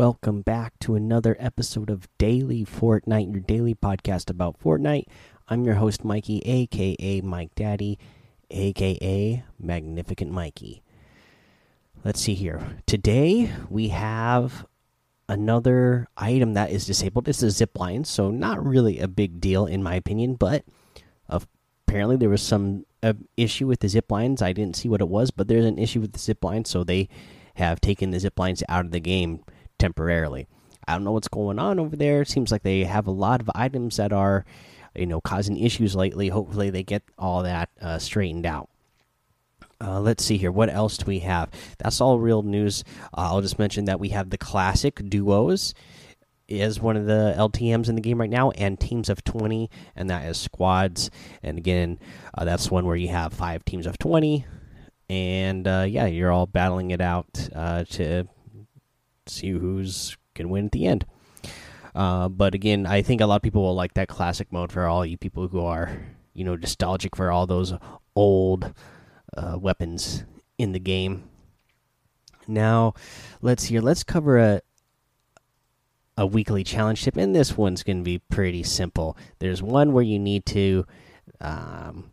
Welcome back to another episode of Daily Fortnite, your daily podcast about Fortnite. I'm your host, Mikey, aka Mike Daddy, aka Magnificent Mikey. Let's see here. Today we have another item that is disabled. It's a zip line, so not really a big deal in my opinion, but apparently there was some uh, issue with the zip lines. I didn't see what it was, but there's an issue with the zip lines, so they have taken the zip lines out of the game temporarily. I don't know what's going on over there. It seems like they have a lot of items that are, you know, causing issues lately. Hopefully, they get all that uh, straightened out. Uh, let's see here. What else do we have? That's all real news. Uh, I'll just mention that we have the classic duos is one of the LTMs in the game right now, and teams of 20, and that is squads. And again, uh, that's one where you have five teams of 20, and uh, yeah, you're all battling it out uh, to see who's can win at the end. Uh, but again, I think a lot of people will like that classic mode for all you people who are, you know, nostalgic for all those old uh, weapons in the game. Now, let's here. Let's cover a a weekly challenge tip, and this one's going to be pretty simple. There's one where you need to, um,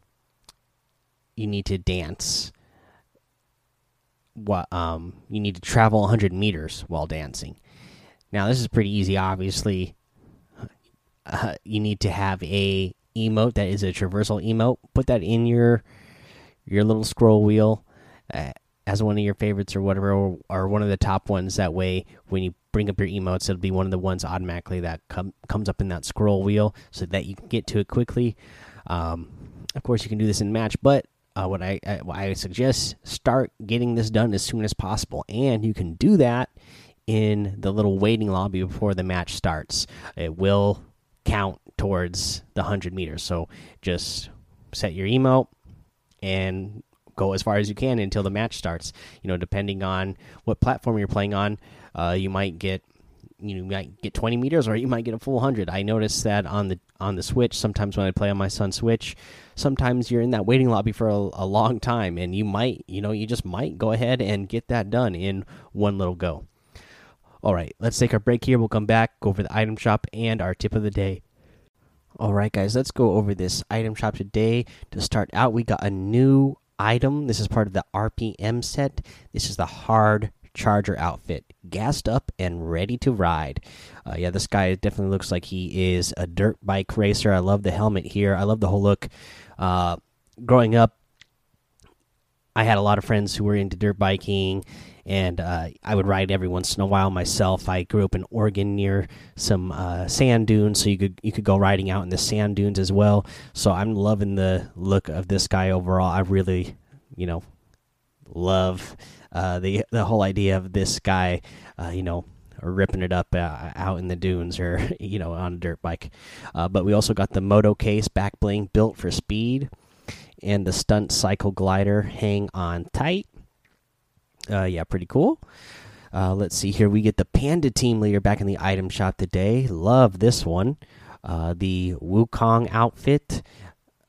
you need to dance. What um, you need to travel 100 meters while dancing. Now this is pretty easy. Obviously, uh, you need to have a emote that is a traversal emote. Put that in your your little scroll wheel uh, as one of your favorites or whatever, or, or, one of the top ones. That way, when you bring up your emotes, it'll be one of the ones automatically that com comes up in that scroll wheel, so that you can get to it quickly. Um, of course, you can do this in match, but uh, what I, I, what I suggest start getting this done as soon as possible, and you can do that in the little waiting lobby before the match starts. It will count towards the hundred meters, so just set your emote and go as far as you can until the match starts. You know, depending on what platform you're playing on, uh, you might get you might get 20 meters or you might get a full 100 i noticed that on the on the switch sometimes when i play on my son's switch sometimes you're in that waiting lobby for a, a, long time and you might you know you just might go ahead and get that done in one little go. All right let's take our break here. We'll come back go over the item shop and our tip of the day. All right guys let's go over this item shop today. To start out we got a new item. This is part of the rpm set. This is the hard Charger outfit, gassed up and ready to ride. Uh, yeah, this guy definitely looks like he is a dirt bike racer. I love the helmet here. I love the whole look. Uh, growing up, I had a lot of friends who were into dirt biking, and uh, I would ride every once in a while myself. I grew up in Oregon near some uh, sand dunes, so you could you could go riding out in the sand dunes as well. So I'm loving the look of this guy overall. I really, you know, love uh, the the whole idea of this guy, uh, you know, ripping it up uh, out in the dunes or you know on a dirt bike. Uh, but we also got the Moto Case back bling built for speed, and the Stunt Cycle Glider hang on tight. Uh, yeah, pretty cool. Uh, let's see here. We get the Panda Team Leader back in the item shop today. Love this one. the Wukong outfit,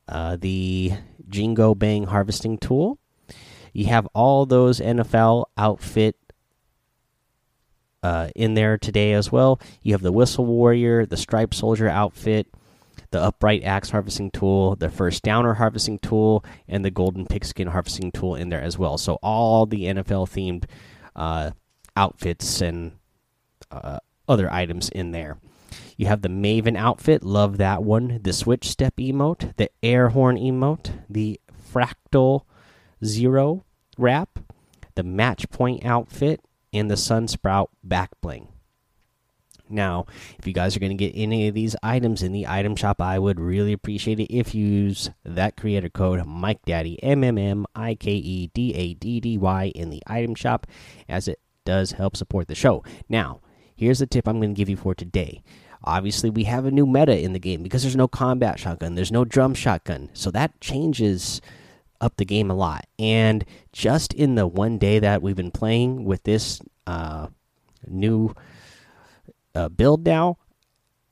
the Jingu Bang harvesting tool, you have all those NFL outfit uh, in there today as well. You have the Whistle Warrior, the Stripe Soldier outfit, the Upright Axe harvesting tool, the First Downer harvesting tool, and the Golden Pigskin harvesting tool in there as well. So all the NFL themed uh, outfits and uh, other items in there. You have the Maven outfit, love that one. The Switch Step emote, the Air Horn emote, the Fractal Zero wrap, the Match Point outfit, and the Sunsprout back bling. Now, if you guys are going to get any of these items in the item shop, I would really appreciate it if you use that creator code Mike Daddy M M M I K E D A D D Y in the item shop, as it does help support the show. Now, here's the tip I'm going to give you for today. Obviously, we have a new meta in the game because there's no combat shotgun, there's no drum shotgun, so that changes up the game a lot. And just in the one day that we've been playing with this uh, new uh, build now,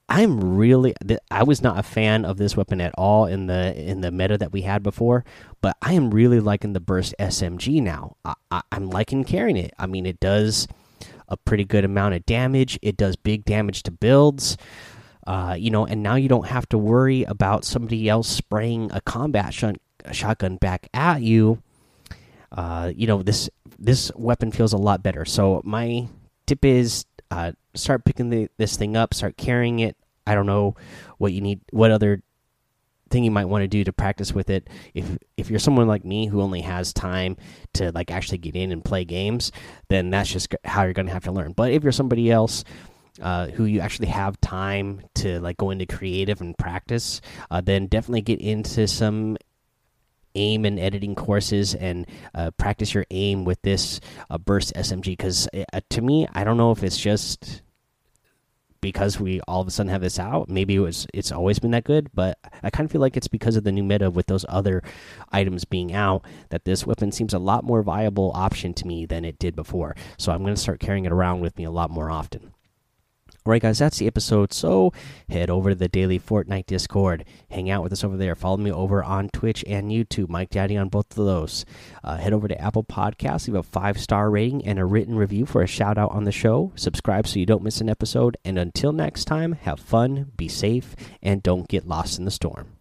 I'm really I was not a fan of this weapon at all in the in the meta that we had before, but I am really liking the burst SMG now. I, am liking carrying it. I mean, it does a pretty good amount of damage. It does big damage to builds. Uh, you know, and now you don't have to worry about somebody else spraying a combat sh a shotgun back at you. Uh, you know this this weapon feels a lot better. So my tip is uh, start picking the, this thing up, start carrying it. I don't know what you need, what other thing you might want to do to practice with it. If if you're someone like me who only has time to like actually get in and play games, then that's just how you're going to have to learn. But if you're somebody else uh, who you actually have time to like go into creative and practice, uh, then definitely get into some aim and editing courses and uh, practice your aim with this uh, burst SMG. Because uh, to me, I don't know if it's just because we all of a sudden have this out. Maybe it was it's always been that good, but I kind of feel like it's because of the new meta with those other items being out that this weapon seems a lot more viable option to me than it did before. So I'm going to start carrying it around with me a lot more often. Alright, guys, that's the episode. So head over to the daily Fortnite Discord. Hang out with us over there. Follow me over on Twitch and YouTube. Mike Daddy on both of those. Uh, head over to Apple Podcasts. Leave a five star rating and a written review for a shout out on the show. Subscribe so you don't miss an episode. And until next time, have fun, be safe, and don't get lost in the storm.